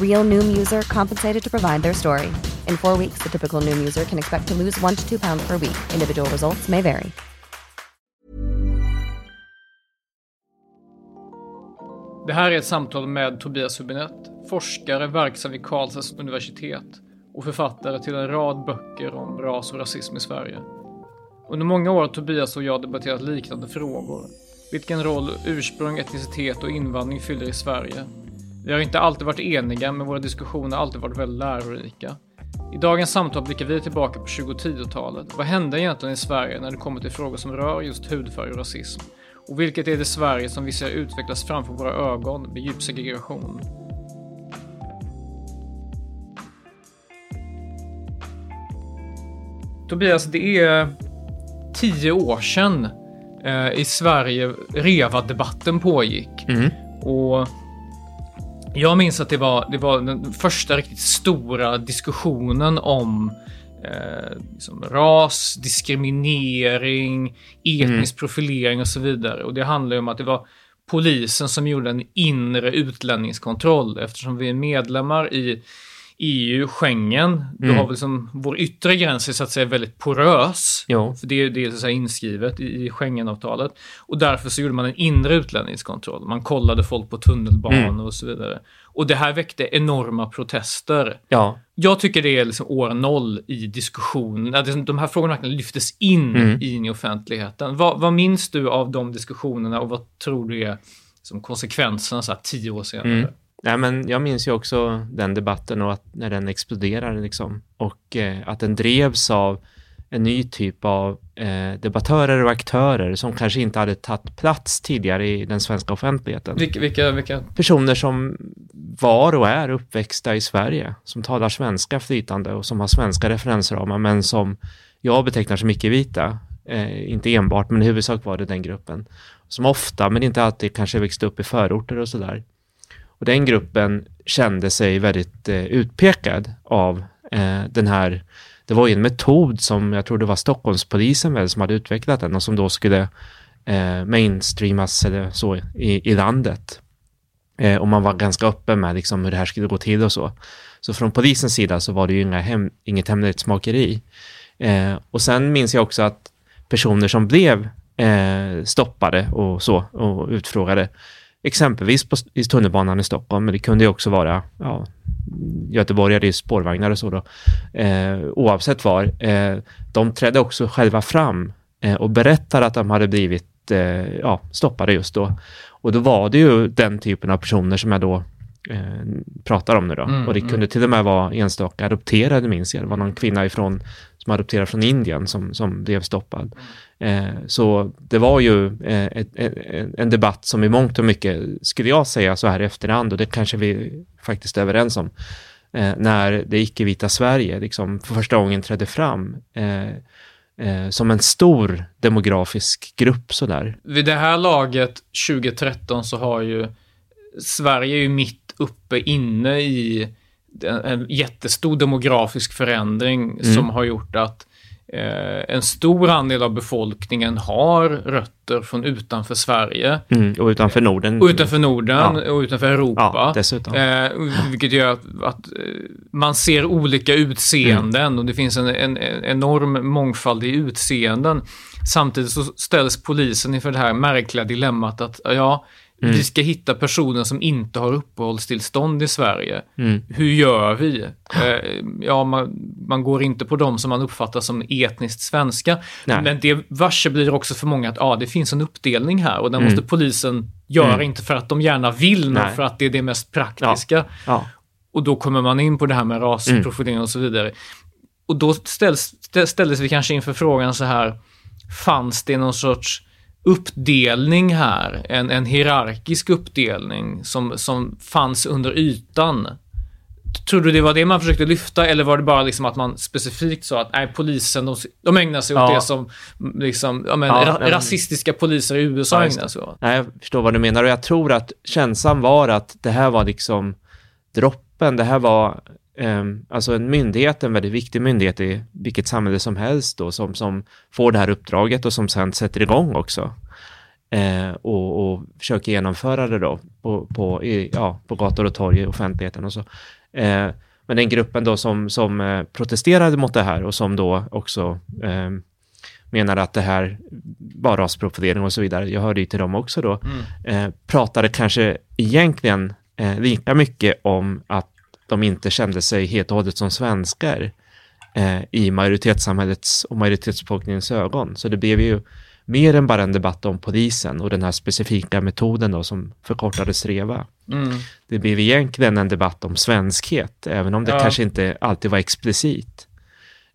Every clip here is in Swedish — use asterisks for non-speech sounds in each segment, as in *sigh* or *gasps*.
Real Noom user compensated to provide their story. In four weeks, the typical Noom user can expect to lose one to two pounds per week. Individual results may vary. Det här är ett samtal med Tobias Hubinett, forskare verksam vid Karlstads universitet och författare till en rad böcker om ras och rasism i Sverige. Under många år har Tobias och jag debatterat liknande frågor. Vilken roll ursprung, etnicitet och invandring fyller i Sverige. Vi har inte alltid varit eniga, men våra diskussioner har alltid varit väldigt lärorika. I dagens samtal blickar vi tillbaka på 2010-talet. Vad hände egentligen i Sverige när det kommer till frågor som rör just hudfärg och rasism? Och vilket är det Sverige som vi ser utvecklas framför våra ögon med djup segregation? Tobias, det är tio år sedan eh, i Sverige REVA-debatten pågick. Mm. Och jag minns att det var, det var den första riktigt stora diskussionen om eh, liksom ras, diskriminering, etnisk profilering och så vidare. Och det handlar ju om att det var polisen som gjorde en inre utlänningskontroll eftersom vi är medlemmar i EU, Schengen, Mm. har vi liksom, vår yttre gräns är så att säga väldigt porös. Jo. För det är det är så inskrivet i, Schengenavtalet. Och därför så gjorde man en inre utlänningskontroll. Man kollade folk på tunnelbanor Mm. och så vidare. Och det här väckte enorma protester. Ja. Jag tycker det är liksom år noll i diskussionen. Det- de här frågorna lyftes in Mm. in i offentligheten. Vad, vad minns du av de diskussionerna och vad tror du är som konsekvenserna så här tio år senare? Mm. Nej, men jag minns ju också den debatten och att när den exploderade liksom. Och eh, att den drevs av en ny typ av eh, debattörer och aktörer som kanske inte hade tagit plats tidigare i den svenska offentligheten. Vilka, vilka, vilka? Personer som var och är uppväxta i Sverige, som talar svenska flytande och som har svenska referensramar, men som jag betecknar som icke-vita. Eh, inte enbart, men i huvudsak var det den gruppen. Som ofta, men inte alltid, kanske växte upp i förorter och sådär. Och den gruppen kände sig väldigt eh, utpekad av eh, den här, det var ju en metod som jag tror det var Stockholmspolisen väl som hade utvecklat den och som då skulle eh, mainstreamas eller så i, i landet. Eh, och man var ganska öppen med liksom hur det här skulle gå till och så. Så från polisens sida så var det ju inga hem, inget hemlighetsmakeri. Eh, och sen minns jag också att personer som blev eh, stoppade och så och utfrågade, exempelvis på, i tunnelbanan i Stockholm, men det kunde ju också vara ja, göteborgare i spårvagnar och så då, eh, oavsett var, eh, de trädde också själva fram eh, och berättade att de hade blivit eh, ja, stoppade just då. Och då var det ju den typen av personer som jag då eh, pratar om nu då. Mm, och det mm. kunde till och med vara enstaka adopterade minns jag. Det var någon kvinna ifrån, som adopterade från Indien som, som blev stoppad. Eh, så det var ju eh, en debatt som i mångt och mycket, skulle jag säga så här i efterhand, och det kanske vi faktiskt är överens om, eh, när det icke-vita Sverige liksom för första gången trädde fram som en stor demografisk grupp sådär. Vid det här laget 2013 så har ju Sverige är ju mitt uppe inne i en, jättestor demografisk förändring Mm. som har gjort att en stor andel av befolkningen har rötter från utanför Sverige. Mm, och utanför Norden. Och utanför Norden Ja. och utanför Europa. Ja, dessutom. Eh, vilket gör att, att eh, man ser olika utseenden och det finns en, en, en enorm mångfald i utseenden. Samtidigt så ställs polisen inför det här märkliga dilemmat att ja, Mm. Vi ska hitta personer som inte har uppehållstillstånd i Sverige. Mm. Hur gör vi? Eh, ja, man, man, går inte på dem som man uppfattar som etniskt svenska. Nej. Men det varse blir också för många att ja, det finns en uppdelning här och den mm. måste polisen göra, mm. inte för att de gärna vill, men för att det är det mest praktiska. Ja. Ja. Och då kommer man in på det här med rasprofilering mm. och så vidare. Och då ställs, ställdes vi kanske inför frågan så här, fanns det någon sorts uppdelning här, en, en hierarkisk uppdelning som, som fanns under ytan. Tror du det var det man försökte lyfta eller var det bara liksom att man specifikt sa att nej, polisen, de, de ägnar sig åt ja. det som liksom, ja, men, ja, ra men... rasistiska poliser i USA ja, ägnar sig åt? Nej, jag förstår vad du menar och jag tror att känslan var att det här var liksom droppen, det här var alltså en myndighet, en väldigt viktig myndighet i vilket samhälle som helst då, som, som får det här uppdraget och som sen sätter igång också. Uh, och, och försöker genomföra det då på, på, i, ja, på gator och torg i offentligheten och så. Uh, men den gruppen då som, som uh, protesterade mot det här och som då också ehm, menar att det här var rasprofilering och så vidare, jag hörde ju till dem också då, mm. pratade kanske egentligen lika mycket om att de inte kände sig helt och hållet som svenskar eh, i majoritetssamhällets och majoritetsbefolkningens ögon. Så det blev ju mer än bara en debatt om polisen och den här specifika metoden då som förkortades REVA. Mm. Det blev egentligen en debatt om svenskhet, även om det ja. kanske inte alltid var explicit.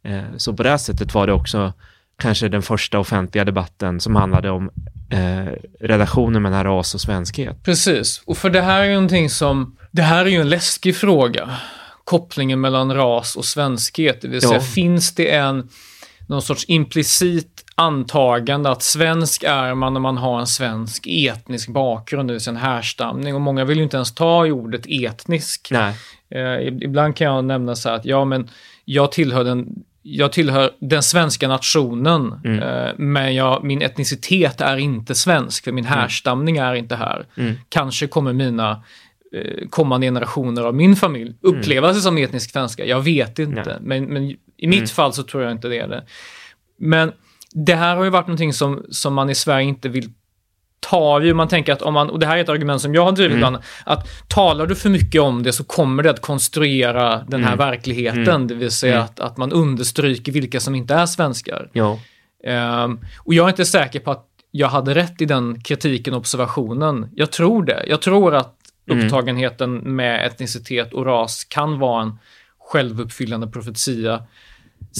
Eh, så på det sättet var det också kanske den första offentliga debatten som handlade om eh, relationen mellan ras och svenskhet. Precis, och för det här är ju någonting som, det här är ju en läskig fråga. Kopplingen mellan ras och svenskhet, det vill säga ja. finns det en, någon sorts implicit antagande att svensk är man när man har en svensk etnisk bakgrund, det vill säga en härstamning. Och många vill ju inte ens ta i ordet etnisk. Nej. Eh, ibland kan jag nämna så här att ja, men jag tillhör den jag tillhör den svenska nationen, mm. eh, men jag, min etnicitet är inte svensk, för min mm. härstamning är inte här. Mm. Kanske kommer mina eh, kommande generationer av min familj uppleva sig som etnisk svenska, jag vet inte. Men, men, i mitt mm. fall så tror jag inte det är det. Men det här har ju varit någonting som, som man i Sverige inte vill tar ju, man tänker att om man, och det här är ett argument som jag har drivit mm. ibland, att talar du för mycket om det så kommer det att konstruera den här mm. verkligheten, mm. det vill säga mm. att, att man understryker vilka som inte är svenskar. Ja. Um, och jag är inte säker på att jag hade rätt i den kritiken och observationen. Jag tror det. Jag tror att mm. upptagenheten med etnicitet och ras kan vara en självuppfyllande profetia.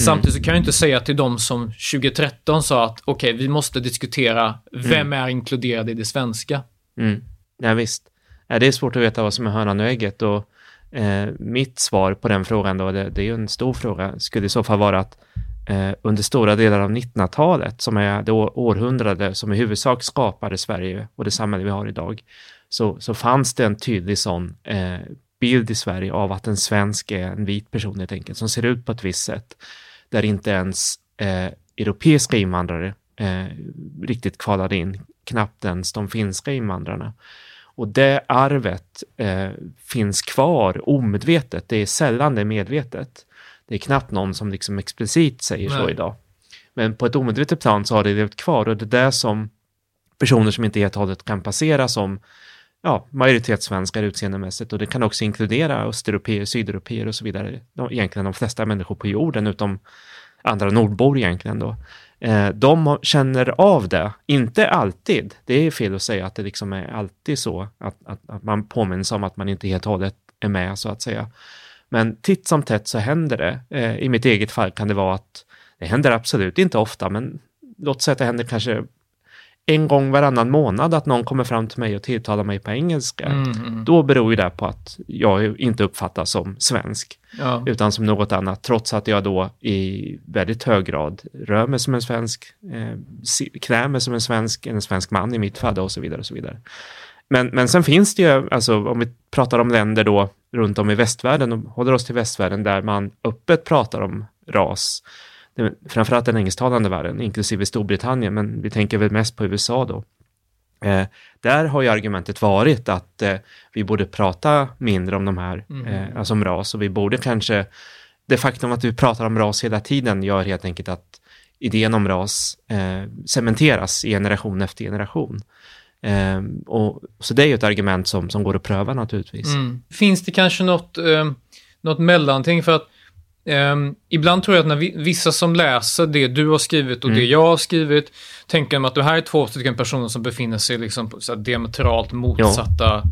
Samtidigt så kan jag inte säga till de som 2013 sa att okej, okay, vi måste diskutera vem mm. är inkluderad i det svenska. Mm. Ja, visst. Det är svårt att veta vad som är hönan och ägget och eh, mitt svar på den frågan då, det, det, är ju en stor fråga, skulle i så fall vara att eh, under stora delar av 1900-talet, som är det århundrade som i huvudsak skapade Sverige och det samhälle vi har idag, så, så fanns det en tydlig sån eh, bild i Sverige av att en svensk är en vit person helt enkelt, som ser ut på ett visst sätt, där inte ens eh, europeiska invandrare eh, riktigt kvalade in, knappt ens de finska invandrarna. Och det arvet eh, finns kvar omedvetet, det är sällan det är medvetet. Det är knappt någon som liksom explicit säger Nej. så idag. Men på ett omedvetet plan så har det levt kvar och det är det som personer som inte helt och hållet kan passera som ja, majoritetssvenskar utseendemässigt och det kan också inkludera östeuropeer, sydeuropeer och så vidare. De, egentligen de flesta människor på jorden utom andra nordbor egentligen då. Eh, de känner av det, inte alltid. Det är fel att säga att det liksom är alltid så att, att, att man påminns om att man inte helt och hållet är med så att säga. Men titt som tätt så händer det. Eh, I mitt eget fall kan det vara att det händer absolut inte ofta, men låt säga att det händer kanske en gång varannan månad att någon kommer fram till mig och tilltalar mig på engelska, mm, då beror ju det på att jag inte uppfattas som svensk, ja. utan som något annat, trots att jag då i väldigt hög grad rör mig som en svensk, eh, klär mig som en svensk, en svensk man i mitt fall och så vidare och så vidare. Men, men sen finns det ju, alltså om vi pratar om länder då runt om i västvärlden och håller oss till västvärlden där man öppet pratar om ras, framförallt den engelsktalande världen, inklusive Storbritannien, men vi tänker väl mest på USA då. Eh, där har ju argumentet varit att eh, vi borde prata mindre om de här, mm. eh, alltså om ras, och vi borde kanske, det faktum att vi pratar om ras hela tiden gör helt enkelt att idén om ras eh, cementeras i generation efter generation. Eh, och, så det är ju ett argument som, som går att pröva naturligtvis. Mm. Finns det kanske något, eh, något mellanting? För att eh, ibland tror jag att när vi, vissa som läser det du har skrivit och Mm. det jag har skrivit tänker att det här är två stycken personer som befinner sig liksom på så diametralt motsatta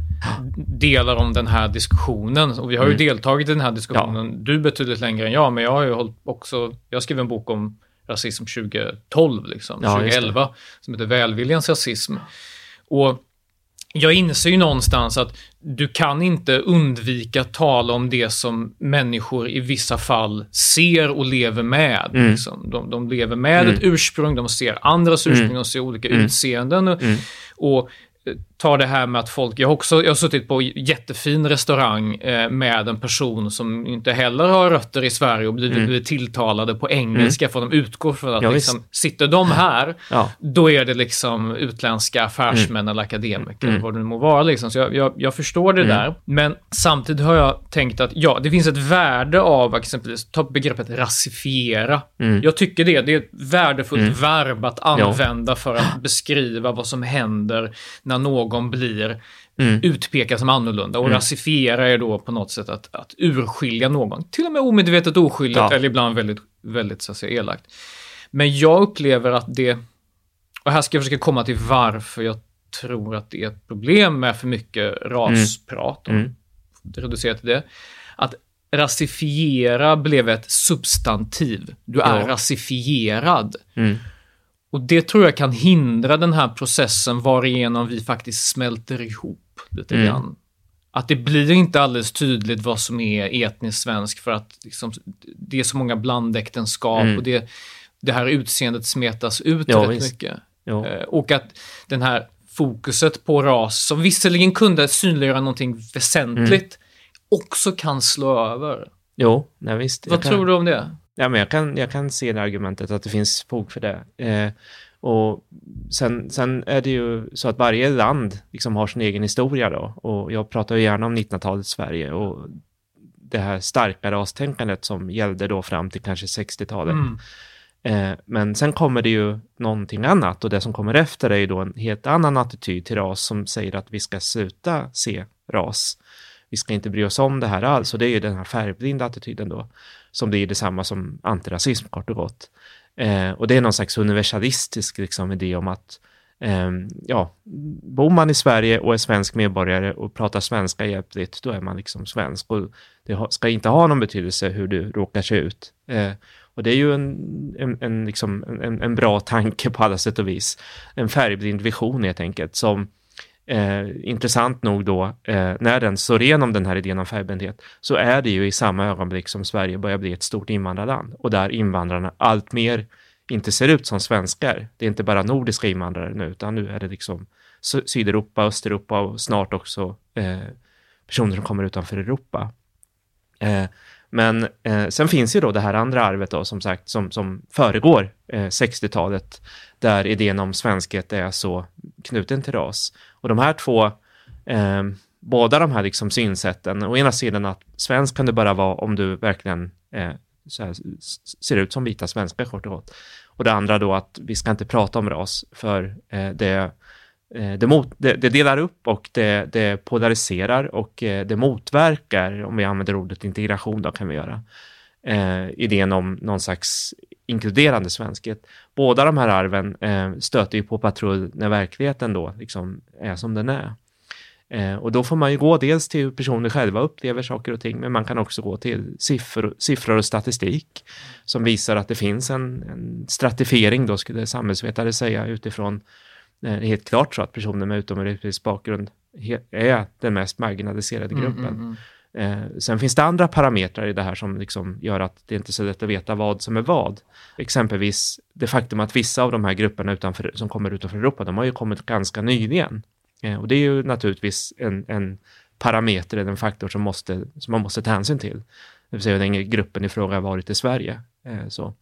delar om den här diskussionen. Och vi har ju Mm. deltagit i den här diskussionen, du betydligt längre än jag, men jag har ju hållit också, jag skrev en bok om rasism 2012, liksom, Ja, just det. 2011, som heter Välviljans rasism. Och jag inser ju någonstans att du kan inte undvika att tala om det som människor i vissa fall ser och lever med. Mm. Liksom. De, de lever med Mm. ett ursprung, de ser andras ursprung, Mm. de ser olika Mm. utseenden. Och, Mm. och tar det här med att folk, jag har också jag har suttit på jättefin restaurang eh, med en person som inte heller har rötter i Sverige och blivit, Mm. blivit tilltalade på engelska för de utgår från att Ja, liksom, visst. sitter de här Ja. då är det liksom utländska affärsmän eller akademiker, Mm. vad det nu må vara. Liksom. Så jag, jag, jag förstår det Mm. där. Men samtidigt har jag tänkt att ja, det finns ett värde av exempelvis, ta begreppet rasifiera. Mm. Jag tycker det, det är ett värdefullt Mm. verb att använda för att beskriva vad som händer när någon blir Mm. utpekad som annorlunda. Och Mm. rasifiera är då på något sätt att, att urskilja någon. Till och med omedvetet oskyldigt Ja. eller ibland väldigt, väldigt så att säga, elakt. Men jag upplever att det, och här ska jag försöka komma till varför jag tror att det är ett problem med för mycket rasprat. Mm. Och reducera till det. Att rasifiera blev ett substantiv. Du är Ja. rasifierad. Mm. Och det tror jag kan hindra den här processen varigenom vi faktiskt smälter ihop lite Mm. grann. Att det blir inte alldeles tydligt vad som är etniskt svensk för att liksom, det är så många blandäktenskap Mm. och det, det här utseendet smetas ut Ja, rätt visst. mycket. Ja. Eh, Och att den här fokuset på ras, som visserligen kunde synliggöra någonting väsentligt, också kan slå över. Jo, nej, visst. Vad tror du om det? Ja, men jag kan, jag kan se det argumentet att det finns fog för det. Eh, och sen, sen är det ju så att varje land liksom har sin egen historia då. Och jag pratar ju gärna om 1900-talets Sverige och det här starka rastänkandet som gällde då fram till kanske 60-talet. Mm. Eh, men sen kommer det ju någonting annat och det som kommer efter är ju då en helt annan attityd till ras som säger att vi ska sluta se ras. Vi ska inte bry oss om det här alls och det är ju den här färgblinda attityden då som blir detsamma som antirasism kort och gott. Eh, och det är någon slags universalistisk liksom, idé om att eh, ja, bor man i Sverige och är svensk medborgare och pratar svenska hjälpligt, då är man liksom svensk. Och det ska inte ha någon betydelse hur du råkar se ut. Eh, och det är ju en, en, en, liksom, en, en bra tanke på alla sätt och vis. En färgblind vision helt enkelt, som eh, intressant nog då, eh, när den slår igenom den här idén om färgblindhet, så är det ju i samma ögonblick som Sverige börjar bli ett stort invandrarland och där invandrarna allt mer inte ser ut som svenskar. Det är inte bara nordiska invandrare nu, utan nu är det liksom Sydeuropa, Östeuropa och snart också eh, personer som kommer utanför Europa. Eh, men eh, sen finns ju då det här andra arvet då, som sagt, som, som föregår eh, 60-talet, där idén om svenskhet är så knuten till ras. Och de här två, eh, båda de här liksom synsätten, å ena sidan att svensk kan du bara vara om du verkligen eh, så här, ser ut som vita svenskar kort och gott. Och det andra då att vi ska inte prata om ras, för eh, det Eh, det, mot, det, det delar upp och det, det polariserar och eh, det motverkar, om vi använder ordet integration då kan vi göra, eh, idén om någon slags inkluderande svenskhet. Båda de här arven eh, stöter ju på patrull när verkligheten då liksom är som den är. Eh, och då får man ju gå dels till hur personer själva upplever saker och ting, men man kan också gå till siffror, siffror och statistik som visar att det finns en, en stratifiering, då skulle samhällsvetare säga, utifrån eh, det är helt klart så att personer med utomeuropeisk bakgrund är den mest marginaliserade gruppen. Mm, mm, Eh, sen finns det andra parametrar i det här som liksom gör att det inte är så lätt att veta vad som är vad. Exempelvis det faktum att vissa av de här grupperna utanför, som kommer utanför Europa, de har ju kommit ganska nyligen. Eh, och det är ju naturligtvis en, en parameter eller en faktor som, måste, som man måste ta hänsyn till. Det vill säga hur länge gruppen i fråga har varit i Sverige. Eh, så.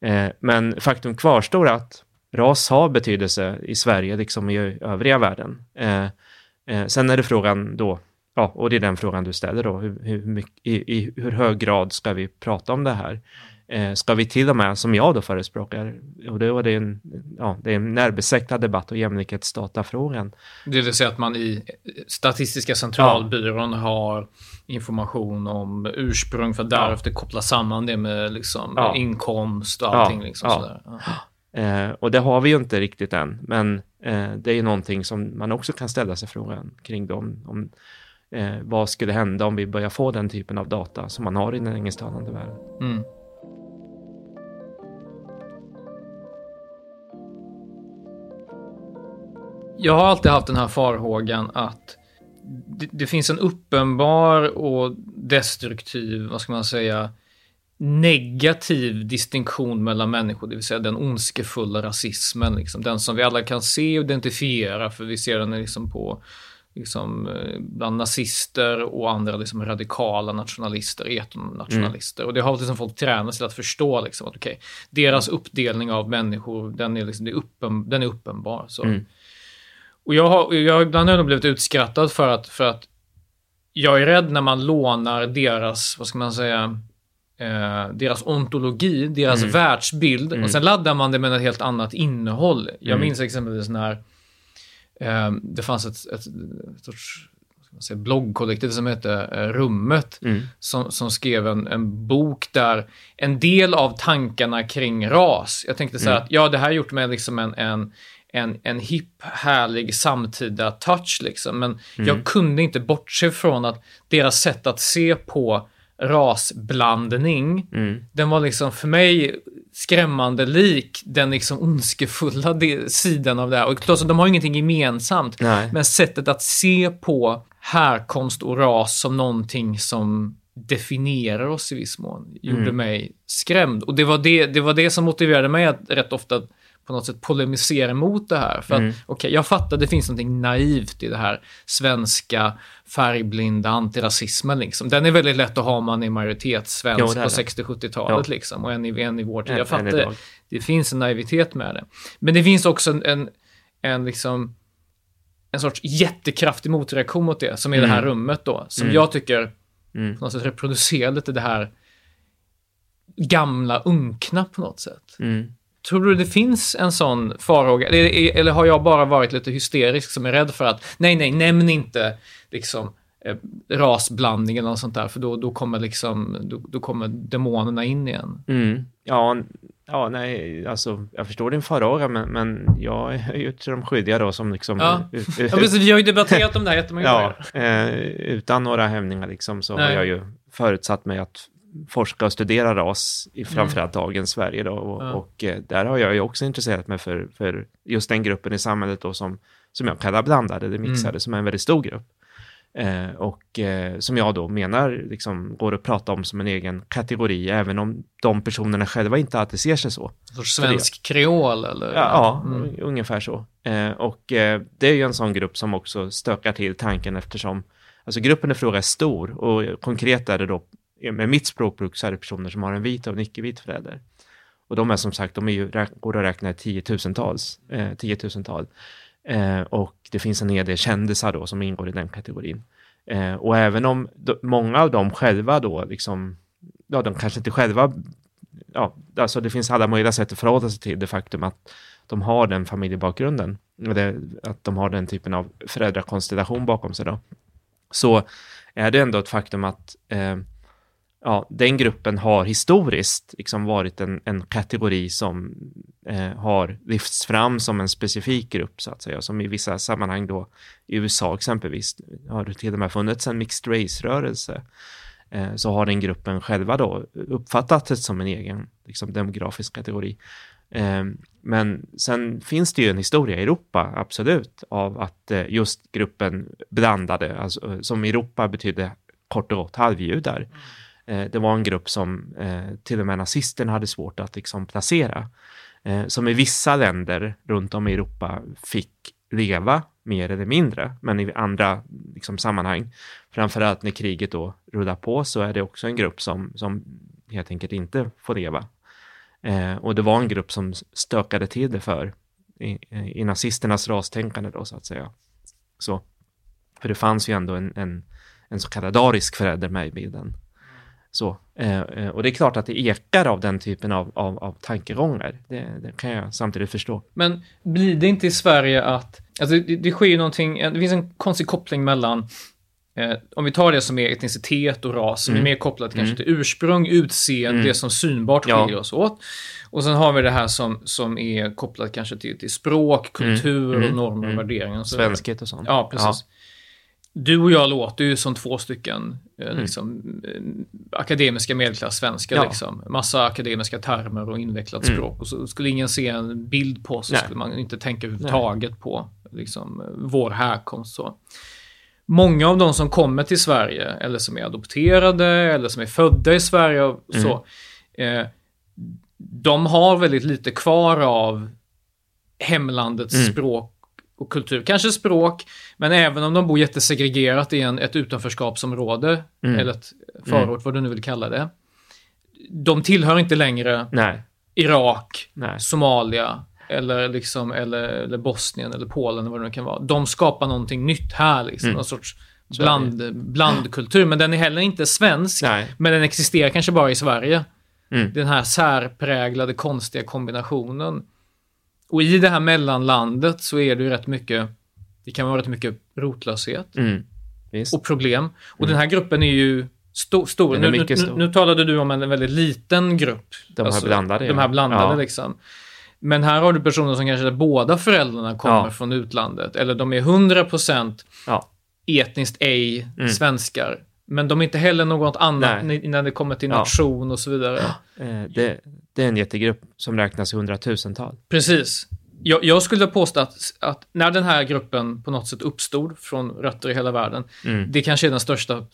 Eh, men faktum kvarstår att ras har betydelse i Sverige liksom i övriga världen. Eh, eh, sen är det frågan då, ja, och det är den frågan du ställer då, hur, hur, mycket, i, i hur hög grad ska vi prata om det här? eh, ska vi till och med, som jag då förespråkar, och då var det en, ja, det är en närbesläktad debatt och jämlikhetsdatafrågan. Det vill säga att man i Statistiska centralbyrån ja. har information om ursprung för att därefter koppla samman det med liksom ja. inkomst och allting. Liksom sådär. Eh, och det har vi ju inte riktigt än, men eh, det är ju någonting som man också kan ställa sig frågan kring dem. Om, eh, vad skulle hända om vi börjar få den typen av data som man har i den engelsktalande världen? Mm. Jag har alltid haft den här farhågan att det, det, finns en uppenbar och destruktiv, vad ska man säga, negativ distinktion mellan människor, det vill säga den ondskefulla rasismen, liksom, den som vi alla kan se och identifiera, för vi ser den liksom på liksom, eh, bland nazister och andra liksom, radikala nationalister, etnonationalister. Mm. Och det har liksom folk tränats till att förstå liksom, att okay, deras uppdelning av människor, den är, liksom, är, uppen, den är uppenbar. Så. Mm. Och jag har, jag, ibland har jag blivit utskrattad för att, för att jag är rädd när man lånar deras, vad ska man säga, eh, deras ontologi, deras mm. världsbild mm. och sen laddar man det med ett helt annat innehåll. Jag mm. minns exempelvis när eh, det fanns ett, ett, ett sorts säga, bloggkollektiv som hette eh, Rummet, mm. som, som skrev en, en bok där en del av tankarna kring ras, jag tänkte så här mm. att ja, det här gjort mig liksom en, en en, en hipp, härlig samtida touch liksom. Men mm. jag kunde inte bortse från att deras sätt att se på rasblandning, mm. den var liksom för mig skrämmande lik den liksom ondskefulla sidan av det här. Och klart, de har ingenting gemensamt, Nej. men sättet att se på härkomst och ras som någonting som definierar oss i viss mån gjorde mm. mig skrämd. Och det var det, det var det som motiverade mig att rätt ofta på något sätt polemisera mot det här. För att, mm. okej, okay, jag fattar det finns något naivt i det här svenska färgblinda antirasismen liksom. Den är väldigt lätt att ha om man är majoritetssvensk på 60-70-talet ja. liksom och en i, en i vår tid. Jag fattar det. Det finns en naivitet med det. Men det finns också en, en, en liksom en sorts jättekraftig motreaktion mot det, som är mm. det här mm. rummet då, som mm. jag tycker mm. på något sätt reproducerar lite det här gamla unkna på något sätt. Mm. Tror du det finns en sån farhåga? Eller, eller har jag bara varit lite hysterisk som är rädd för att nej, nej, nämn inte liksom eh, rasblandningen och sånt där, för då, då kommer liksom, då, då kommer demonerna in igen. Mm. Ja, ja, nej, alltså jag förstår din farhåga, men, men jag är ju till de skyldiga då som liksom... Ja, *laughs* ja precis, vi har ju debatterat om det här jättemånga gånger. Ja, eh, utan några hämningar liksom så nej. har jag ju förutsatt mig att forska och studera ras i mm. framförallt mm. dagens Sverige då. Och, ja. och, eh, där har jag ju också intresserat mig för, för just den gruppen i samhället då som, som jag kallar blandade eller mixade, mm. som är en väldigt stor grupp. Eh, och eh, som jag då menar liksom går att prata om som en egen kategori, även om de personerna själva inte alltid ser sig så. Svensk kreol eller? Ja, ja mm. ungefär så. Eh, och eh, det är ju en sån grupp som också stökar till tanken eftersom Alltså gruppen i fråga är stor och konkret är det då Eh, med mitt språkbruk så är det personer som har en vit och en icke-vit förälder. Och de är som sagt, de är ju, går att räkna i tiotusentals, eh, tiotusental. Eh, och det finns en hel del kändisar då som ingår i den kategorin. Eh, och även om do, många av dem själva då liksom, ja de kanske inte själva, ja alltså det finns alla möjliga sätt att förhålla sig till det faktum att de har den familjebakgrunden, det, att de har den typen av föräldrakonstellation bakom sig då. Så är det ändå ett faktum att eh, ja, den gruppen har historiskt liksom varit en, en kategori som eh, har lyfts fram som en specifik grupp så att säga, som i vissa sammanhang då i USA exempelvis har det till och med funnits en mixed race-rörelse. Eh, så har den gruppen själva då uppfattat det som en egen liksom, demografisk kategori. Eh, men sen finns det ju en historia i Europa, absolut, av att eh, just gruppen blandade, alltså, som i Europa betydde kort och gott halvjudar. Mm Eh, det var en grupp som eh, till och med nazisterna hade svårt att liksom placera. Eh, som i vissa länder runt om i Europa fick leva mer eller mindre, men i andra liksom, sammanhang, framförallt när kriget då rullar på, så är det också en grupp som, som helt enkelt inte får leva. Eh, och det var en grupp som stökade till det för i, i nazisternas rastänkande då, så att säga. Så, för det fanns ju ändå en, en, en så kallad arisk förälder med i bilden. Så, Eh, eh, och det är klart att det ekar av den typen av, av, av tankegångar. Det, det, kan jag samtidigt förstå. Men blir det inte i Sverige att, alltså det, det sker ju någonting, det finns en konstig koppling mellan Eh, om vi tar det som är etnicitet och ras, som mm. är mer kopplat kanske mm. till ursprung, utseende, mm. det som synbart skiljer ja. oss åt. Och sen har vi det här som, som är kopplat kanske till, till språk, kultur mm. och normer och värderingar. Och Svenskhet och sånt. Ja, precis. Ja. Du och jag låter ju som två stycken eh, liksom, eh, akademiska medelklass-svenskar. Ja. Liksom. Massa akademiska termer och invecklat mm. språk. Och så skulle ingen se en bild på så Nej. skulle man inte tänka överhuvudtaget Nej. på liksom, vår härkomst. Så många av de som kommer till Sverige eller som är adopterade eller som är födda i Sverige och mm. så. Eh, de har väldigt lite kvar av hemlandets mm. språk och kultur. Kanske språk, men även om de bor jättesegregerat i en, ett utanförskapsområde mm. eller ett förort, mm. vad du nu vill kalla det. De tillhör inte längre Nej. Irak, Nej. Somalia, eller, liksom, eller, eller Bosnien eller Polen eller vad det nu kan vara. De skapar någonting nytt här, liksom. Mm. Någon sorts bland, blandkultur. Men den är heller inte svensk. Nej. Men den existerar kanske bara i Sverige. Mm. Den här särpräglade, konstiga kombinationen. Och i det här mellanlandet så är det ju rätt mycket, det kan vara rätt mycket rotlöshet. Mm. Och problem. Och den här gruppen är ju sto stor. Nu, nu, nu, nu, talade du om en väldigt liten grupp. De här alltså, blandade. De här blandade ja. liksom. Men här har du personer som kanske båda föräldrarna kommer ja. från utlandet. Eller de är 100% ja. etniskt ej mm. svenskar. Men de är inte heller något annat Nej. när det kommer till nation ja. och så vidare. Eh, det, det, är en jättegrupp som räknas i hundratusental. Precis. Jag, jag skulle påstå att, att, när den här gruppen på något sätt uppstod från rötter i hela världen, mm. det kanske är den största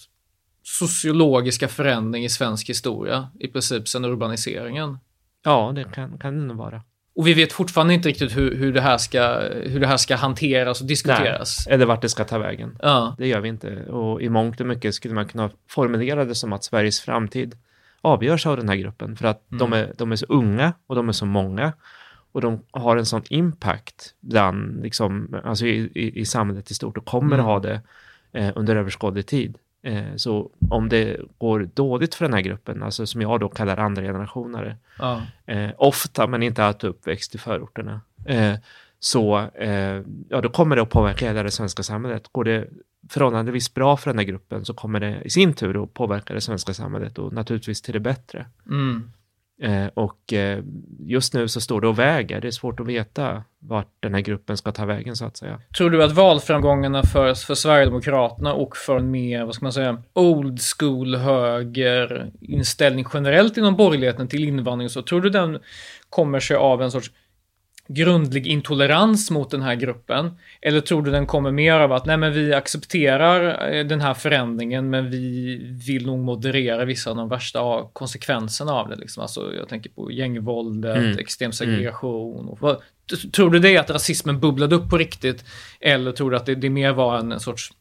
sociologiska förändring i svensk historia, i princip sedan urbaniseringen. Ja, det kan, kan det nog vara. Och vi vet fortfarande inte riktigt hur, hur, det, här ska, hur det här ska hanteras och diskuteras. Nej, eller vart det ska ta vägen. Ja. Det gör vi inte. Och i mångt och mycket skulle man kunna formulera det som att Sveriges framtid avgörs av den här gruppen. För att mm. de, är, de är så unga och de är så många. Och de har en sån impact bland, liksom, alltså i, i, i samhället i stort och kommer mm. att ha det eh, under överskådlig tid. Eh, så om det går dåligt för den här gruppen, alltså som jag då kallar andra generationer, ja. eh, ofta men inte alltid uppväxt i förorterna, eh, så eh, ja, då kommer det att påverka hela det svenska samhället. Går det förhållandevis bra för den här gruppen så kommer det i sin tur att påverka det svenska samhället och naturligtvis till det bättre. Mm. Eh, och eh, just nu så står det och väger. Det är svårt att veta vart den här gruppen ska ta vägen så att säga. Tror du att valframgångarna för, för Sverigedemokraterna och för en mer, vad ska man säga, old school höger inställning generellt inom borgerligheten till invandring så, tror du den kommer sig av en sorts grundlig intolerans mot den här gruppen? Eller tror du den kommer mer av att nej men vi accepterar eh, den här förändringen men vi vill nog moderera vissa av de värsta konsekvenserna av det? Liksom. Alltså, jag tänker på gängvåldet, mm. extrem segregation. Och, vad, tror du det att rasismen bubblade upp på riktigt? Eller tror du att det, det mer var en, en sorts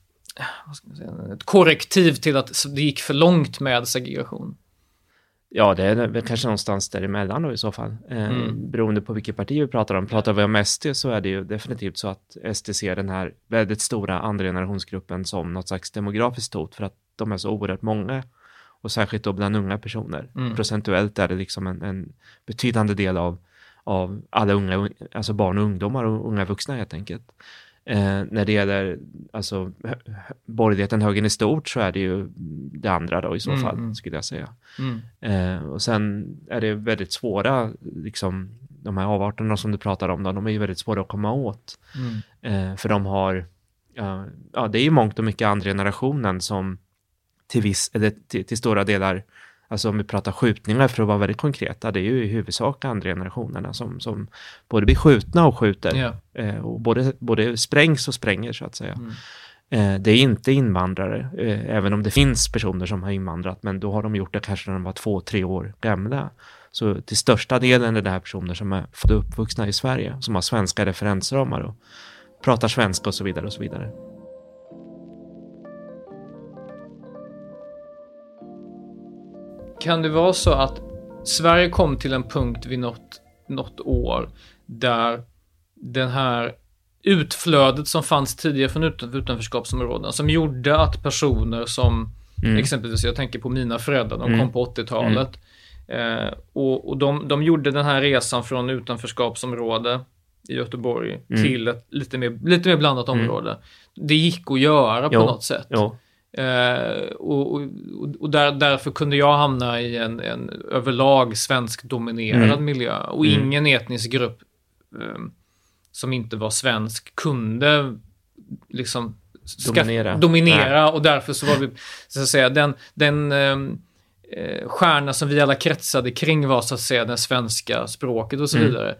man säga, ett korrektiv till att det gick för långt med segregation? Ja, det är väl kanske någonstans däremellan då i så fall. Eh, mm. Beroende på vilket parti vi pratar om. Pratar vi om SD så är det ju definitivt så att SD ser den här väldigt stora andra generationsgruppen som något slags demografiskt hot för att de är så oerhört många. Och särskilt då bland unga personer. Mm. Procentuellt är det liksom en, en, betydande del av, av alla unga, alltså barn och ungdomar och unga vuxna helt enkelt. Eh, när det gäller alltså, borgerligheten, högern i stort, så är det ju det andra då i så mm, fall, mm. skulle jag säga. Mm. Eh, och sen är det väldigt svåra, liksom, de här avarterna som du pratar om, då, de är ju väldigt svåra att komma åt. Mm. Eh, för de har, ja, ja, det är ju mångt och mycket andra generationen som till viss, eller till, till stora delar Alltså om vi pratar skjutningar för att vara väldigt konkreta, det är ju i huvudsak andra generationerna som, som både blir skjutna och skjuter. Yeah. Eh, och både, både sprängs och spränger så att säga. Mm. Eh, det är inte invandrare, eh, även om det finns personer som har invandrat, men då har de gjort det kanske när de var två, tre år gamla. Så till största delen är det här personer som är födda uppvuxna i Sverige, som har svenska referensramar och pratar svenska och så vidare och så vidare. Kan det vara så att Sverige kom till en punkt vid något, något år där den här utflödet som fanns tidigare från utanförskapsområdena som gjorde att personer som Mm. Exempelvis, jag tänker på mina föräldrar, de Mm. kom på 80-talet. Eh, och och de, de gjorde den här resan från utanförskapsområde i Göteborg Mm. till ett lite mer, lite mer blandat Mm. område. Det gick att göra på Jo. något sätt. Jo, Eh, och och, och där, därför kunde jag hamna i en, en överlag svensk-dominerad Mm. miljö. Och Mm. ingen etnisk grupp eh, som inte var svensk kunde liksom Dominera. dominera och därför så var vi, så att säga, den, den ehm, eh, stjärna som vi alla kretsade kring var så att säga det svenska språket och så Mm. vidare.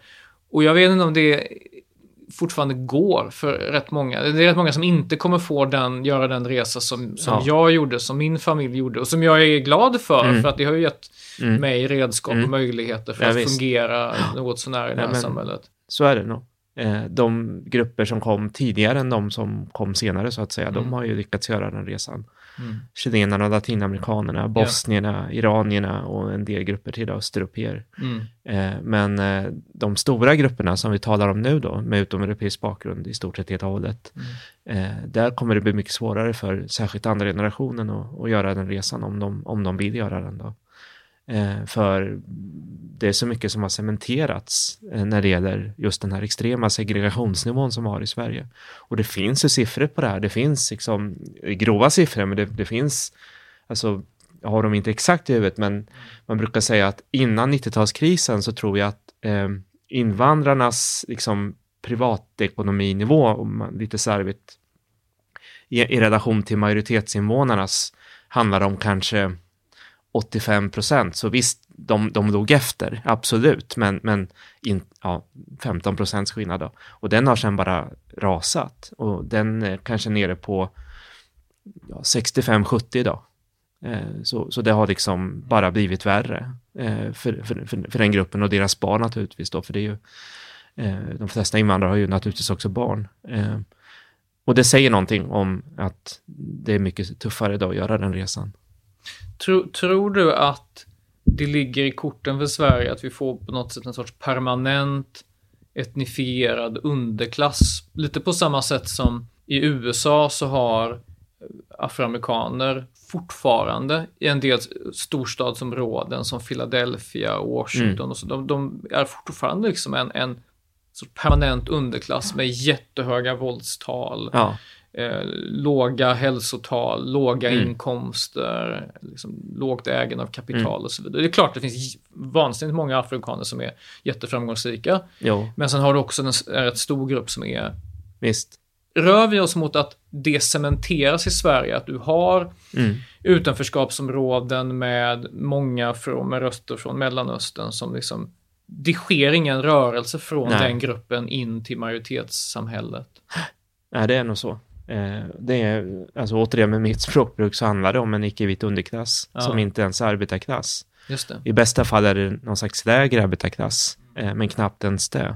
Och jag vet inte om det fortfarande går för rätt många. Det är rätt många som inte kommer få den, göra den resa som, som Ja. jag gjorde, som min familj gjorde och som jag är glad för, Mm. för att det har ju gett Mm. mig redskap och Mm. möjligheter för Ja, att visst. fungera något sånär i det Ja, här men- samhället. så är det nog. Eh, De grupper som kom tidigare än de som kom senare så att säga, Mm. de har ju lyckats göra den resan. Mm. Chilenerna, latinamerikanerna, bosnierna, iranierna och en del grupper till östeuropeer. Mm. Eh, Men eh, de stora grupperna som vi talar om nu då, med utomeuropeisk bakgrund i stort sett helt och hållet, Mm. eh, där kommer det bli mycket svårare för särskilt andra generationen att, att göra den resan om de, om de vill göra den då. För det är så mycket som har cementerats eh, när det gäller just den här extrema segregationsnivån som vi har i Sverige. Och det finns ju siffror på det här, det finns liksom eh, grova siffror, men det, det finns, alltså jag har dem inte exakt i huvudet, men man brukar säga att innan 90-talskrisen så tror jag att eh, invandrarnas liksom, privatekonominivå, om man lite slarvigt, i, i relation till majoritetsinvånarnas handlar om kanske 85 procent. Så visst, de, de låg efter, absolut, men, men in, ja, 15 procents skillnad då. Och den har sen bara rasat och den är kanske nere på ja, 65-70 idag. Eh, Så, så det har liksom bara blivit värre eh, för, för, för, för den gruppen och deras barn naturligtvis då, för det är ju eh, de flesta invandrare har ju naturligtvis också barn. Eh, Och det säger någonting om att det är mycket tuffare idag att göra den resan. Tro, tror du att det ligger i korten för Sverige att vi får på något sätt en sorts permanent etnifierad underklass? Lite på samma sätt som i USA så har afroamerikaner fortfarande i en del storstadsområden som Philadelphia och Washington Mm. och så, de, de är fortfarande liksom en, en permanent underklass med jättehöga våldstal Ja, eh, låga hälsotal, låga Mm. inkomster, liksom, lågt ägande av kapital Mm. och så vidare. Det är klart det finns vansinnigt många afrikaner som är jätteframgångsrika, jo, men sen har du också en, en rätt stor grupp som är visst. Rör vi oss mot att det cementeras i Sverige, att du har Mm. utanförskapsområden med många från, med röster från Mellanöstern som liksom det sker ingen rörelse från Nej. den gruppen in till majoritetssamhället. Nej, det är nog så. Eh, det är, alltså återigen med mitt språkbruk så handlar det om en icke-vit underklass Ja. som inte ens är arbetarklass. I bästa fall är det någon slags lägre arbetarklass, eh, men knappt ens det.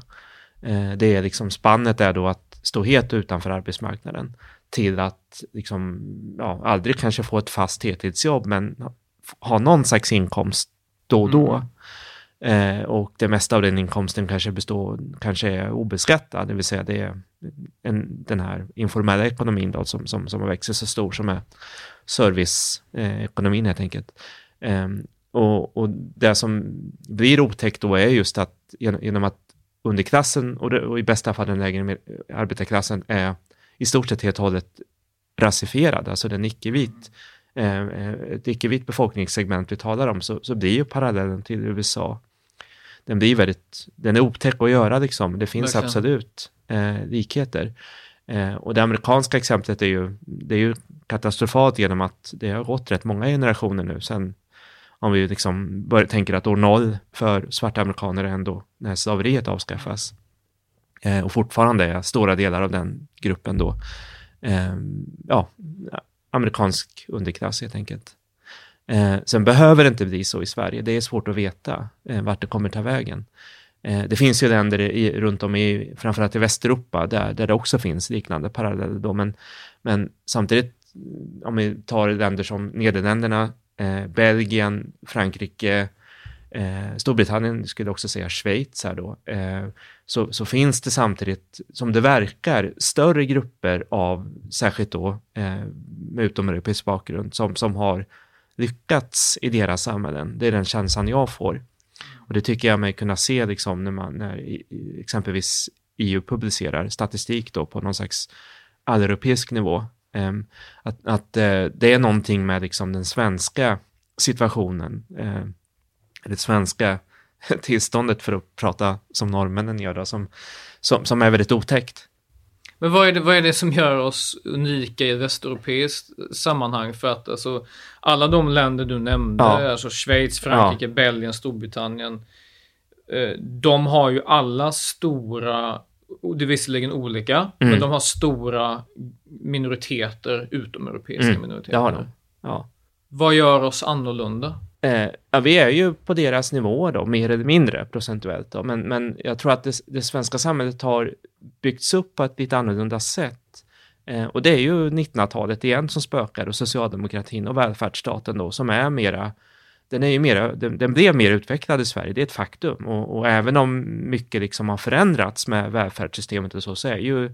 Eh, det är liksom spannet är då att stå helt utanför arbetsmarknaden till att liksom, ja, aldrig kanske få ett fast heltidsjobb, men ha- någon slags inkomst då och då. Eh, och det mesta av den inkomsten kanske består, kanske är obeskattad, det vill säga det är en, den här informella ekonomin då som, som, som växer så stor som är serviceekonomin eh, helt enkelt. Eh, och, och det som blir otäckt då är just att genom, genom att underklassen och, det, och i bästa fall den lägre arbetarklassen är i stort sett helt och hållet rasifierad, alltså den icke-vit, eh, eh, ett icke-vitt befolkningssegment vi talar om, så, så blir ju parallellen till USA, den blir väldigt, den är otäck att göra liksom, det finns Verkligen. absolut eh, likheter. Eh, och det amerikanska exemplet är ju, det är ju katastrofalt genom att det har gått rätt många generationer nu sen om vi liksom bör, tänker att år noll för svarta amerikaner är ändå när slaveriet avskaffas. Eh, och fortfarande är stora delar av den gruppen då, eh, ja, amerikansk underklass helt enkelt. Eh, sen behöver det inte bli så i Sverige, det är svårt att veta eh, vart det kommer ta vägen. Eh, det finns ju länder i, runt om i, framförallt i Västeuropa, där, där det också finns liknande paralleller då, men, men samtidigt, om vi tar länder som Nederländerna, eh, Belgien, Frankrike, eh, Storbritannien, skulle också säga Schweiz här då, eh, så, så finns det samtidigt, som det verkar, större grupper av, särskilt då eh, med utomeuropeisk bakgrund, som, som har lyckats i deras samhällen. Det är den känslan jag får. Och det tycker jag mig kunna se liksom när man, när exempelvis EU publicerar statistik då på någon slags alleuropeisk nivå. Ehm, att att eh, det är någonting med liksom den svenska situationen, ehm, det svenska *laughs* tillståndet för att prata som norrmännen gör då, som, som, som är väldigt otäckt. Men vad är, det, vad är det som gör oss unika i västeuropeiskt sammanhang? För att alltså, alla de länder du nämnde, ja. alltså Schweiz, Frankrike, ja. Belgien, Storbritannien, eh, de har ju alla stora, det är visserligen olika, mm. men de har stora minoriteter, utomeuropeiska mm. minoriteter. Det har de. Ja. Vad gör oss annorlunda? Eh, ja, vi är ju på deras nivå då, mer eller mindre procentuellt då, men, men jag tror att det, det svenska samhället har byggts upp på ett lite annorlunda sätt. Eh, och det är ju 1900-talet igen som spökar och socialdemokratin och välfärdsstaten då som är mera den, är ju mera, den, den blev mer utvecklad i Sverige, det är ett faktum. Och, och, även om mycket liksom har förändrats med välfärdssystemet och så, så är ju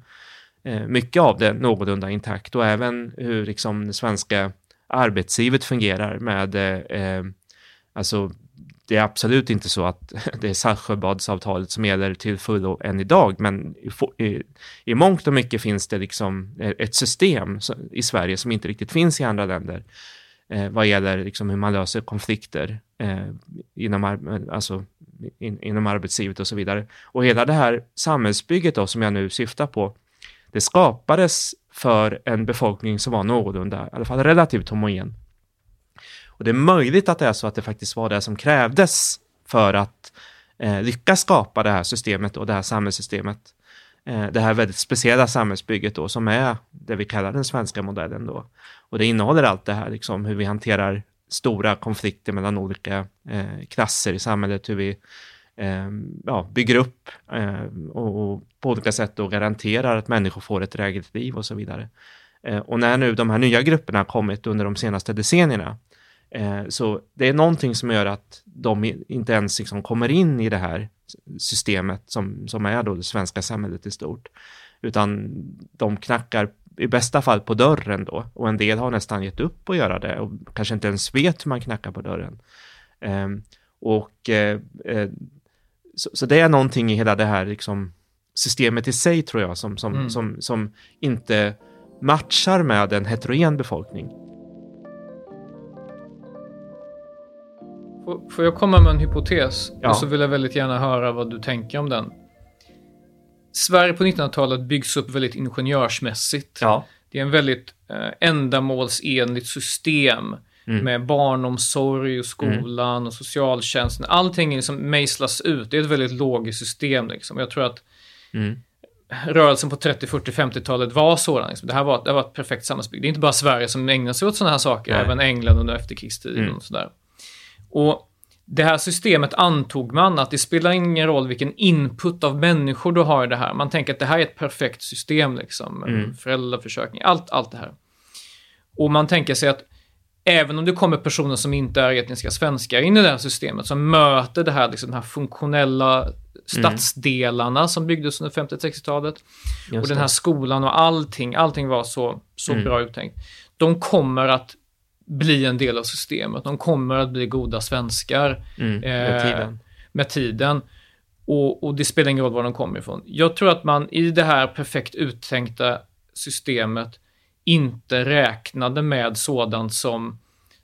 eh, mycket av det någorlunda intakt och även hur liksom det svenska arbetslivet fungerar med, eh, eh, alltså det är absolut inte så att *laughs* det är Saltsjöbadsavtalet som gäller till fullo än idag, men i, i, i mångt och mycket finns det liksom eh, ett system i Sverige som inte riktigt finns i andra länder eh, vad gäller liksom hur man löser konflikter eh, inom, alltså, in, inom arbetslivet och så vidare. Och hela det här samhällsbygget då, som jag nu syftar på, det skapades för en befolkning som var någorlunda, i alla fall relativt homogen. Och det är möjligt att det är så att det faktiskt var det som krävdes för att eh, lyckas skapa det här systemet och det här samhällssystemet. Eh, det här väldigt speciella samhällsbygget då som är det vi kallar den svenska modellen då. Och det innehåller allt det här, liksom hur vi hanterar stora konflikter mellan olika eh, klasser i samhället, hur vi eh, ja, bygger upp eh, och, och, på olika sätt då garanterar att människor får ett drägligt liv och så vidare. Eh, och när nu de här nya grupperna har kommit under de senaste decennierna, eh, så det är någonting som gör att de inte ens liksom kommer in i det här systemet som, som är då det svenska samhället i stort, utan de knackar i bästa fall på dörren då och en del har nästan gett upp att göra det och kanske inte ens vet hur man knackar på dörren. Ehm, och eh, eh, så, så, det är någonting i hela det här liksom, systemet i sig tror jag som, som, mm. som, som inte matchar med en heterogen befolkning. Får jag komma med en hypotes? Ja. Och så vill jag väldigt gärna höra vad du tänker om den. Sverige på 1900-talet byggs upp väldigt ingenjörsmässigt. Ja. Det är en väldigt eh, ändamålsenligt system mm. med barnomsorg och skolan mm. och socialtjänsten. Allting liksom mejslas ut. Det är ett väldigt logiskt system. Liksom. Jag tror att mm. rörelsen på 30, 40, 50-talet var sådan. Liksom. Det, här var, det var ett perfekt samhällsbygge. Det är inte bara Sverige som ägnar sig åt sådana här saker, Nej. även England under efterkrigstiden mm. och sådär. Och det här systemet antog man att det spelar ingen roll vilken input av människor du har i det här. Man tänker att det här är ett perfekt system, liksom. Mm. Föräldraförsökning, allt, allt det här. Och man tänker sig att även om det kommer personer som inte är etniska svenskar in i det här systemet, som möter det här, liksom, de här funktionella stadsdelarna mm. som byggdes under 50-60-talet. Och den här skolan och allting, allting var så, så mm. bra uttänkt. De kommer att bli en del av systemet. De kommer att bli goda svenskar mm, med, eh, tiden. med tiden. Och, och, det spelar ingen roll var de kommer ifrån. Jag tror att man i det här perfekt uttänkta systemet inte räknade med sådant som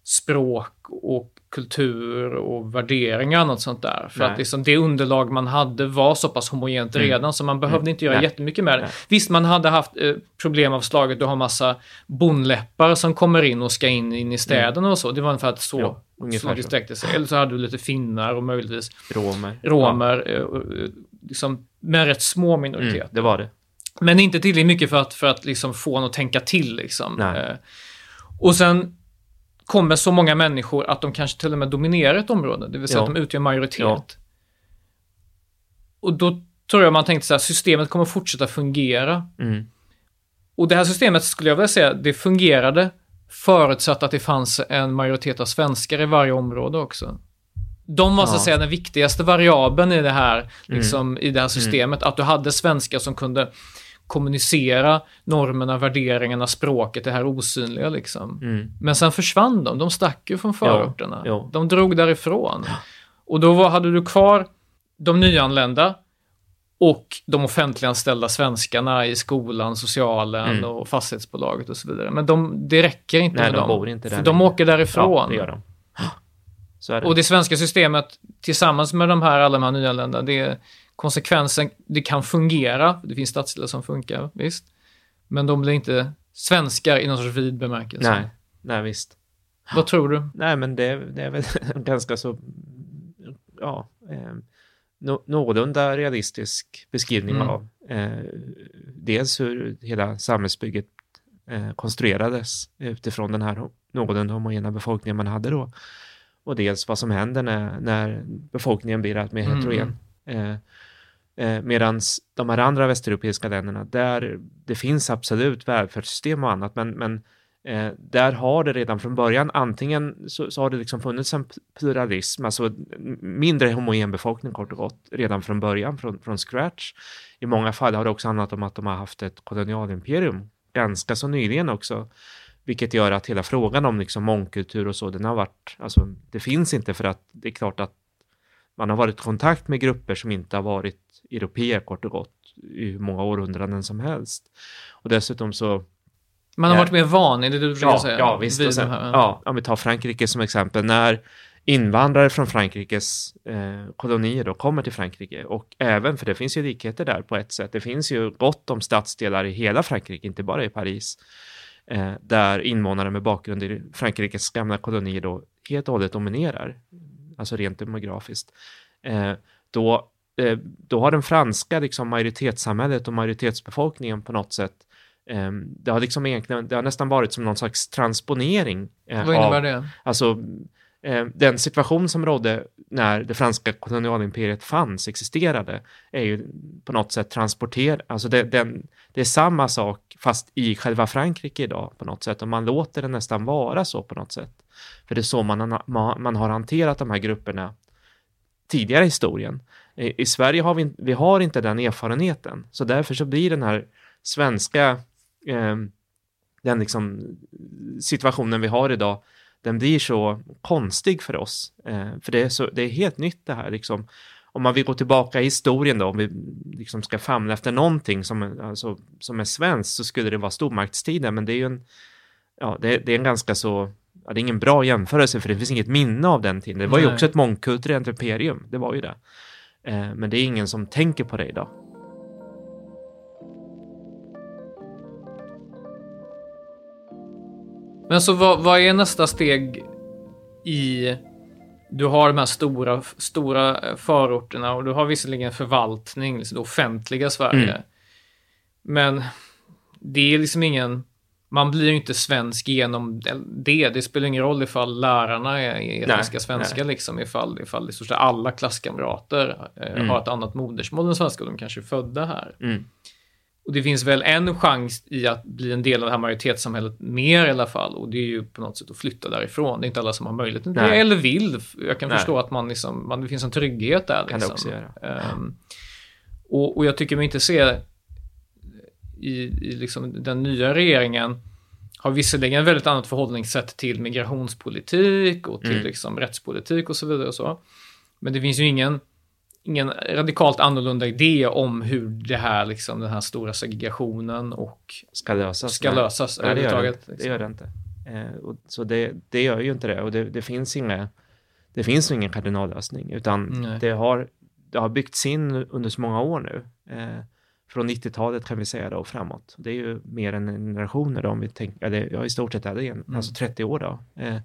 språk och kultur och värderingar och något sånt där. För Nej. att liksom det underlag man hade var så pass homogent mm. redan så man behövde mm. inte göra Nej. jättemycket med det. Nej. Visst, man hade haft eh, problem av slaget, du har massa bonläppar som kommer in och ska in, in i städerna mm. och så. Det var ungefär så, jo, så det sträckte sig. Eller så hade du lite finnar och möjligtvis romer. romer ja. eh, liksom, med rätt små minoriteter. Mm, det var det. Men inte tillräckligt mycket för att, för att liksom få en att tänka till. Liksom. Eh, och sen kommer så många människor att de kanske till och med dominerar ett område, det vill säga ja. att de utgör majoritet. Ja. Och då tror jag man tänkte så här, systemet kommer fortsätta fungera. Mm. Och det här systemet skulle jag vilja säga, det fungerade förutsatt att det fanns en majoritet av svenskar i varje område också. De var så att säga den viktigaste variabeln i det här, liksom, i det här systemet. Att du hade svenskar som kunde kommunicera normerna, värderingarna, språket, det här osynliga liksom. Mm. Men sen försvann de. De stack ju från förorterna. jo. De drog därifrån. Och då var, hade du kvar de nyanlända och de offentliganställda svenskarna i skolan, socialen Mm. och fastighetsbolaget och så vidare. Men de, det räcker inte Nej, med de dem. bor inte där För de åker därifrån. Ja, det gör de. *gasps* Det. Och det svenska systemet tillsammans med de här, alla de här nyanlända, det konsekvensen, det kan fungera, det finns stadsdelar som funkar, visst. Men de blir inte svenskar i någon sorts vid bemärkelse. Nej, nej visst. Vad tror du? Nej, men det, det är väl *laughs* ganska så, ja, eh, nå- någorlunda realistisk beskrivning Mm. av eh, dels hur hela samhällsbygget eh, konstruerades utifrån den här någorlunda homogena befolkningen man hade då. Och dels vad som händer när, när befolkningen blir allt mer Mm. heterogen. Eh, eh, Medan de här andra västeuropeiska länderna, där det finns absolut välfärdssystem och annat, men, men Eh, där har det redan från början, antingen så, så har det liksom funnits en pluralism, alltså mindre homogen befolkning kort och gott, redan från början, från, från scratch. I många fall har det också handlat om att de har haft ett kolonialimperium, ganska så nyligen också, vilket gör att hela frågan om liksom mångkultur och så, den har varit, alltså det finns inte för att det är klart att man har varit i kontakt med grupper som inte har varit europeer kort och gott i hur många århundraden som helst. Och dessutom så Man har varit mer van, är det du försöker Ja, säga? ja visst. Sen, ja, om vi tar Frankrike som exempel. När invandrare från Frankrikes eh, kolonier då kommer till Frankrike och även, för det finns ju likheter där på ett sätt. Det finns ju gott om stadsdelar i hela Frankrike, inte bara i Paris, eh, där invånare med bakgrund i Frankrikes gamla kolonier då helt och hållet dominerar, alltså rent demografiskt. Eh, då, eh, då har den franska liksom, majoritetssamhället och majoritetsbefolkningen på något sätt eh, det har liksom egentligen, det har nästan varit som någon slags transponering eh, Vad innebär av, det? Alltså, Eh, den situation som rådde när det franska kolonialimperiet fanns, existerade, är ju på något sätt transporterad, alltså det, den, det är samma sak fast i själva Frankrike idag på något sätt och man låter det nästan vara så på något sätt. För det är så man, har- man, har hanterat de här grupperna tidigare i historien. I, i Sverige har vi, vi har inte den erfarenheten, så därför så blir den här svenska eh, den liksom situationen vi har idag, den blir så konstig för oss. Eh, för det är, så, det är helt nytt det här. Liksom. Om man vill gå tillbaka i historien då, om vi liksom ska famla efter någonting som, alltså, som är svenskt, så skulle det vara stormaktstiden, men det är ju en, ja, det, det är en ganska så, ja, det är ingen bra jämförelse, för det finns inget minne av den tiden. Det var ju Nej. också ett mångkulturellt imperium, det var ju det. Eh, men det är ingen som tänker på det idag. Men så vad, vad är nästa steg i... Du har de här stora, stora eh, förorterna och du har visserligen förvaltning, liksom det offentliga Sverige. Mm. Men det är liksom ingen... Man blir ju inte svensk genom det. Det spelar ingen roll ifall lärarna är etniska Nej, svenska, liksom, ifall, ifall i stort sett alla klasskamrater eh, Mm. har ett annat modersmål än svenska och de kanske är födda här. Mm. Och det finns väl en chans i att bli en del av det här majoritetssamhället mer i alla fall. Och det är ju på något sätt att flytta därifrån. Det är inte alla som har möjligheten Nej. eller vill. Jag kan Nej. förstå att man liksom, man, det finns en trygghet där. Kan Liksom. Ehm, och, och jag tycker mig inte se i, i liksom den nya regeringen har visserligen väldigt annat förhållningssätt till migrationspolitik och till Mm. liksom rättspolitik och så vidare och så. Men det finns ju ingen, ingen radikalt annorlunda idé om hur det här, liksom, den här stora segregationen och Ska lösas. ska Nej. lösas Nej, det gör det, inte. det liksom. gör det inte. Eh, och, så det, det gör ju inte det och det, det finns inga det finns ingen kardinallösning utan Nej. det har, det har byggts in under så många år nu. Eh, från 90-talet kan vi säga då och framåt. Det är ju mer än en generation då om vi tänker, eller ja i stort sett är det en, Mm. alltså 30 år då. Eh,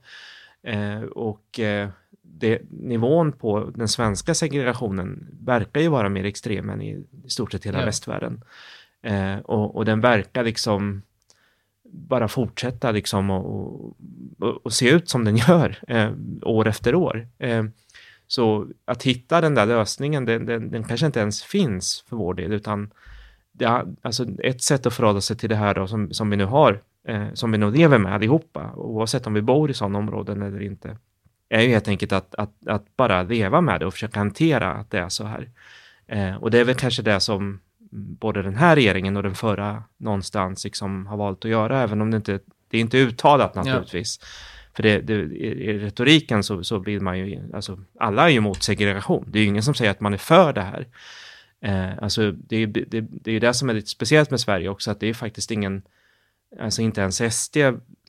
och eh, det, nivån på den svenska segregationen verkar ju vara mer extrem än i, i stort sett hela Ja. västvärlden. Eh, och, och den verkar liksom bara fortsätta liksom och, och, och se ut som den *laughs* gör eh, år efter år. Eh, så att hitta den där lösningen, den, den, den kanske inte ens finns för vår del, utan det, alltså ett sätt att förhålla sig till det här då, som, som vi nu har, eh, som vi nu lever med allihopa, oavsett om vi bor i sådana områden eller inte, är ju helt enkelt att, att, att bara leva med det och försöka hantera att det är så här. Eh, och det är väl kanske det som både den här regeringen och den förra någonstans liksom har valt att göra, även om det inte det är inte uttalat naturligtvis. Ja. För det, det, i retoriken så, så blir man ju, alltså alla är ju emot segregation. Det är ju ingen som säger att man är för det här. Eh, alltså det, det, det är ju det som är lite speciellt med Sverige också, att det är faktiskt ingen, alltså inte ens SD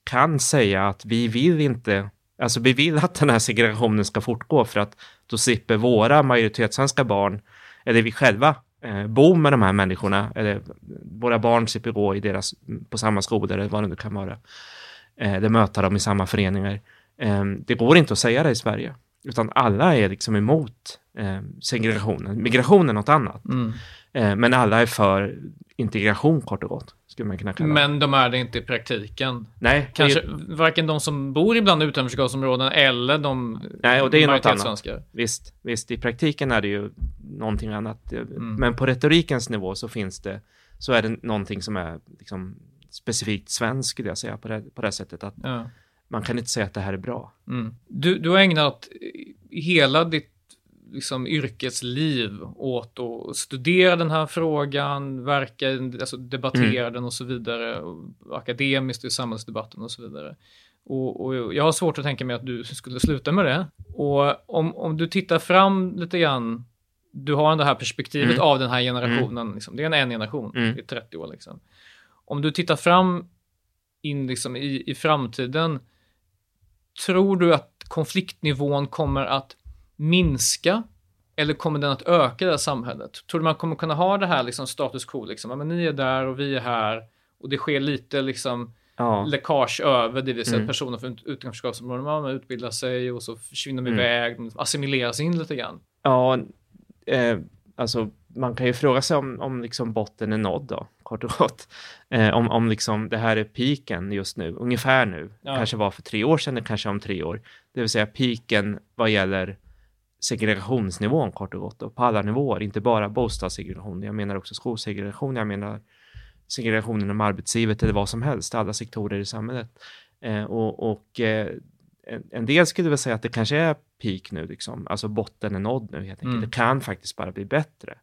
kan säga att vi vill inte, alltså vi vill att den här segregationen ska fortgå för att då slipper våra majoritetssvenska barn, eller vi själva, eh, bo med de här människorna, eller våra barn slipper gå i deras, på samma skolor eller vad det nu kan vara, eh, eller möta dem i samma föreningar. Eh, det går inte att säga det i Sverige, utan alla är liksom emot eh, segregationen. Migration är något annat. Mm. Eh, men alla är för integration kort och gott. Skulle man kunna kalla Men de är det inte i praktiken. Nej. Kanske är... varken de som bor ibland utanförskapsområden eller de Nej, och det är något annat. Visst, visst, i praktiken är det ju någonting annat. Mm. Men på retorikens nivå så finns det, så är det någonting som är liksom specifikt svenskt skulle jag säga på det, på det sättet att ja. man kan inte säga att det här är bra. Mm. Du, du har ägnat hela ditt liksom, yrkesliv åt att studera den här frågan, verka, alltså debattera mm. den och så vidare, och akademiskt i samhällsdebatten och så vidare. Och, och, jag har svårt att tänka mig att du skulle sluta med det. Och om, om du tittar fram lite grann, du har det här perspektivet mm. av den här generationen, mm. liksom. det är en, en generation, mm. i 30 år liksom. Om du tittar fram in liksom i, i framtiden, tror du att konfliktnivån kommer att minska eller kommer den att öka det här samhället? Tror du man kommer kunna ha det här liksom status quo, liksom, men ni är där och vi är här och det sker lite liksom ja. läckage över, det vill säga mm. personer från utanförskapsområden, utbildar sig och så försvinner de mm. iväg, de assimileras in lite grann. Ja, eh, alltså man kan ju fråga sig om, om liksom botten är nådd då, kort och gott. Eh, om, om liksom det här är piken just nu, ungefär nu, ja. kanske var för tre år sedan, kanske om tre år. Det vill säga piken vad gäller segregationsnivån kort och gott och på alla nivåer, inte bara bostadssegregation. Jag menar också skolsegregation, jag menar segregation inom arbetslivet eller vad som helst, alla sektorer i samhället. Eh, och, och eh, en, del skulle väl säga att det kanske är peak nu, liksom. alltså botten är nådd nu helt enkelt. Mm. Det kan faktiskt bara bli bättre.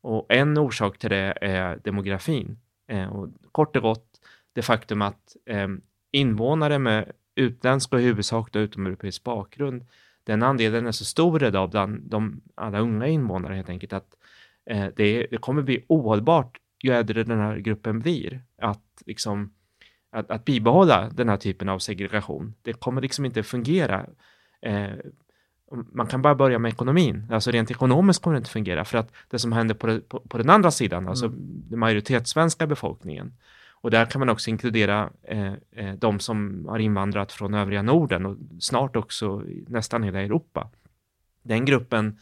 Och en orsak till det är demografin. Eh, och kort och gott det faktum att eh, invånare med utländsk och i huvudsak utomeuropeisk bakgrund den andelen är så stor idag bland de, alla unga invånare helt enkelt att eh, det, det, kommer bli ohållbart ju äldre den här gruppen blir att liksom att, att bibehålla den här typen av segregation. Det kommer liksom inte fungera. Eh, man kan bara börja med ekonomin. Alltså rent ekonomiskt kommer det inte fungera för att det som händer på, på, på den andra sidan, alltså mm. den majoritetssvenska befolkningen, och där kan man också inkludera eh, eh, de som har invandrat från övriga Norden och snart också nästan hela Europa. Den gruppen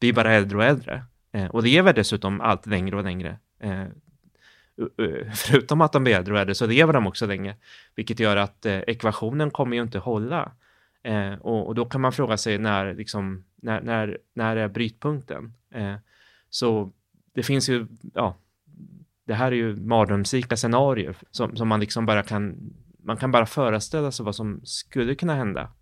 blir bara äldre och äldre eh, och lever dessutom allt längre och längre. Eh, *laughs* förutom att de blir äldre och äldre så lever de också länge, vilket gör att eh, ekvationen kommer ju inte hålla. Eh, och, och, då kan man fråga sig när, liksom, när, när, när är brytpunkten? Eh, så det finns ju, ja, det här är ju mardrömslika scenarier som, som man liksom bara kan, man kan bara föreställa sig vad som skulle kunna hända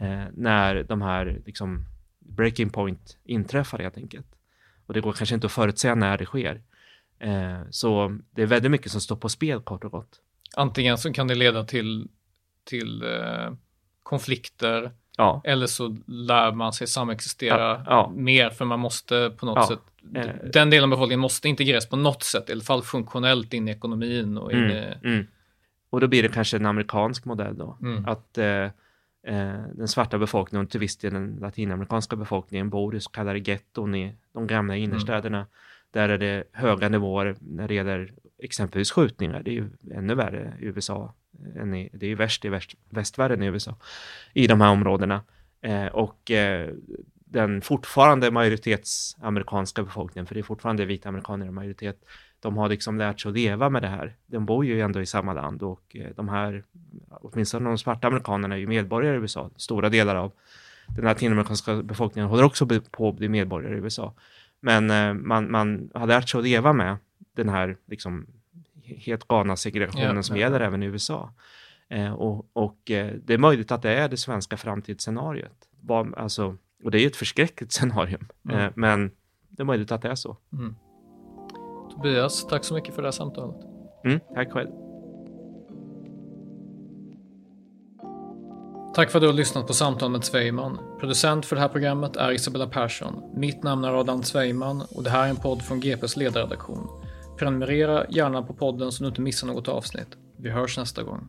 eh, när de här liksom breaking point inträffar helt enkelt. Och det går kanske inte att förutsäga när det sker. Eh, så det är väldigt mycket som står på spel kort och gott. Antingen så kan det leda till, till eh, konflikter ja. eller så lär man sig samexistera ja, ja. mer för man måste på något sätt den delen av befolkningen måste integreras på något sätt, i alla fall funktionellt in i ekonomin. Och, in mm, i... mm. och då blir det kanske en amerikansk modell då. Mm. Att eh, eh, den svarta befolkningen och till viss del den latinamerikanska befolkningen bor i så kallade getton i de gamla mm. innerstäderna. Där är det höga nivåer när det gäller exempelvis skjutningar. Det är ju ännu värre i USA. Än i, det är ju värst i väst, västvärlden i USA i de här områdena. Eh, och eh, den fortfarande majoritetsamerikanska befolkningen, för det är fortfarande vita amerikaner i majoritet, de har liksom lärt sig att leva med det här. De bor ju ändå i samma land och eh, de här, åtminstone de svarta amerikanerna är ju medborgare i USA. Stora delar av den latinamerikanska befolkningen håller också på att bli medborgare i USA. Men eh, man, man har lärt sig att leva med den här liksom helt galna segregationen ja, som ja. gäller även i USA. Eh, och, och det är möjligt att det är det svenska framtidsscenariot. Alltså, och det är ju ett förskräckligt *laughs* scenarium, Mm. eh, men det är möjligt att det är så. Mm. Tobias, tack så mycket för det här samtalet. Mm, tack själv. Tack för att du har lyssnat på Samtal med Zweiman. Producent för det här programmet är Isabella Persson. Mitt namn är Adam Zweiman och det här är en podd från GPs ledarredaktion. Prenumerera gärna på podden så du inte missar något avsnitt. Vi hörs nästa gång.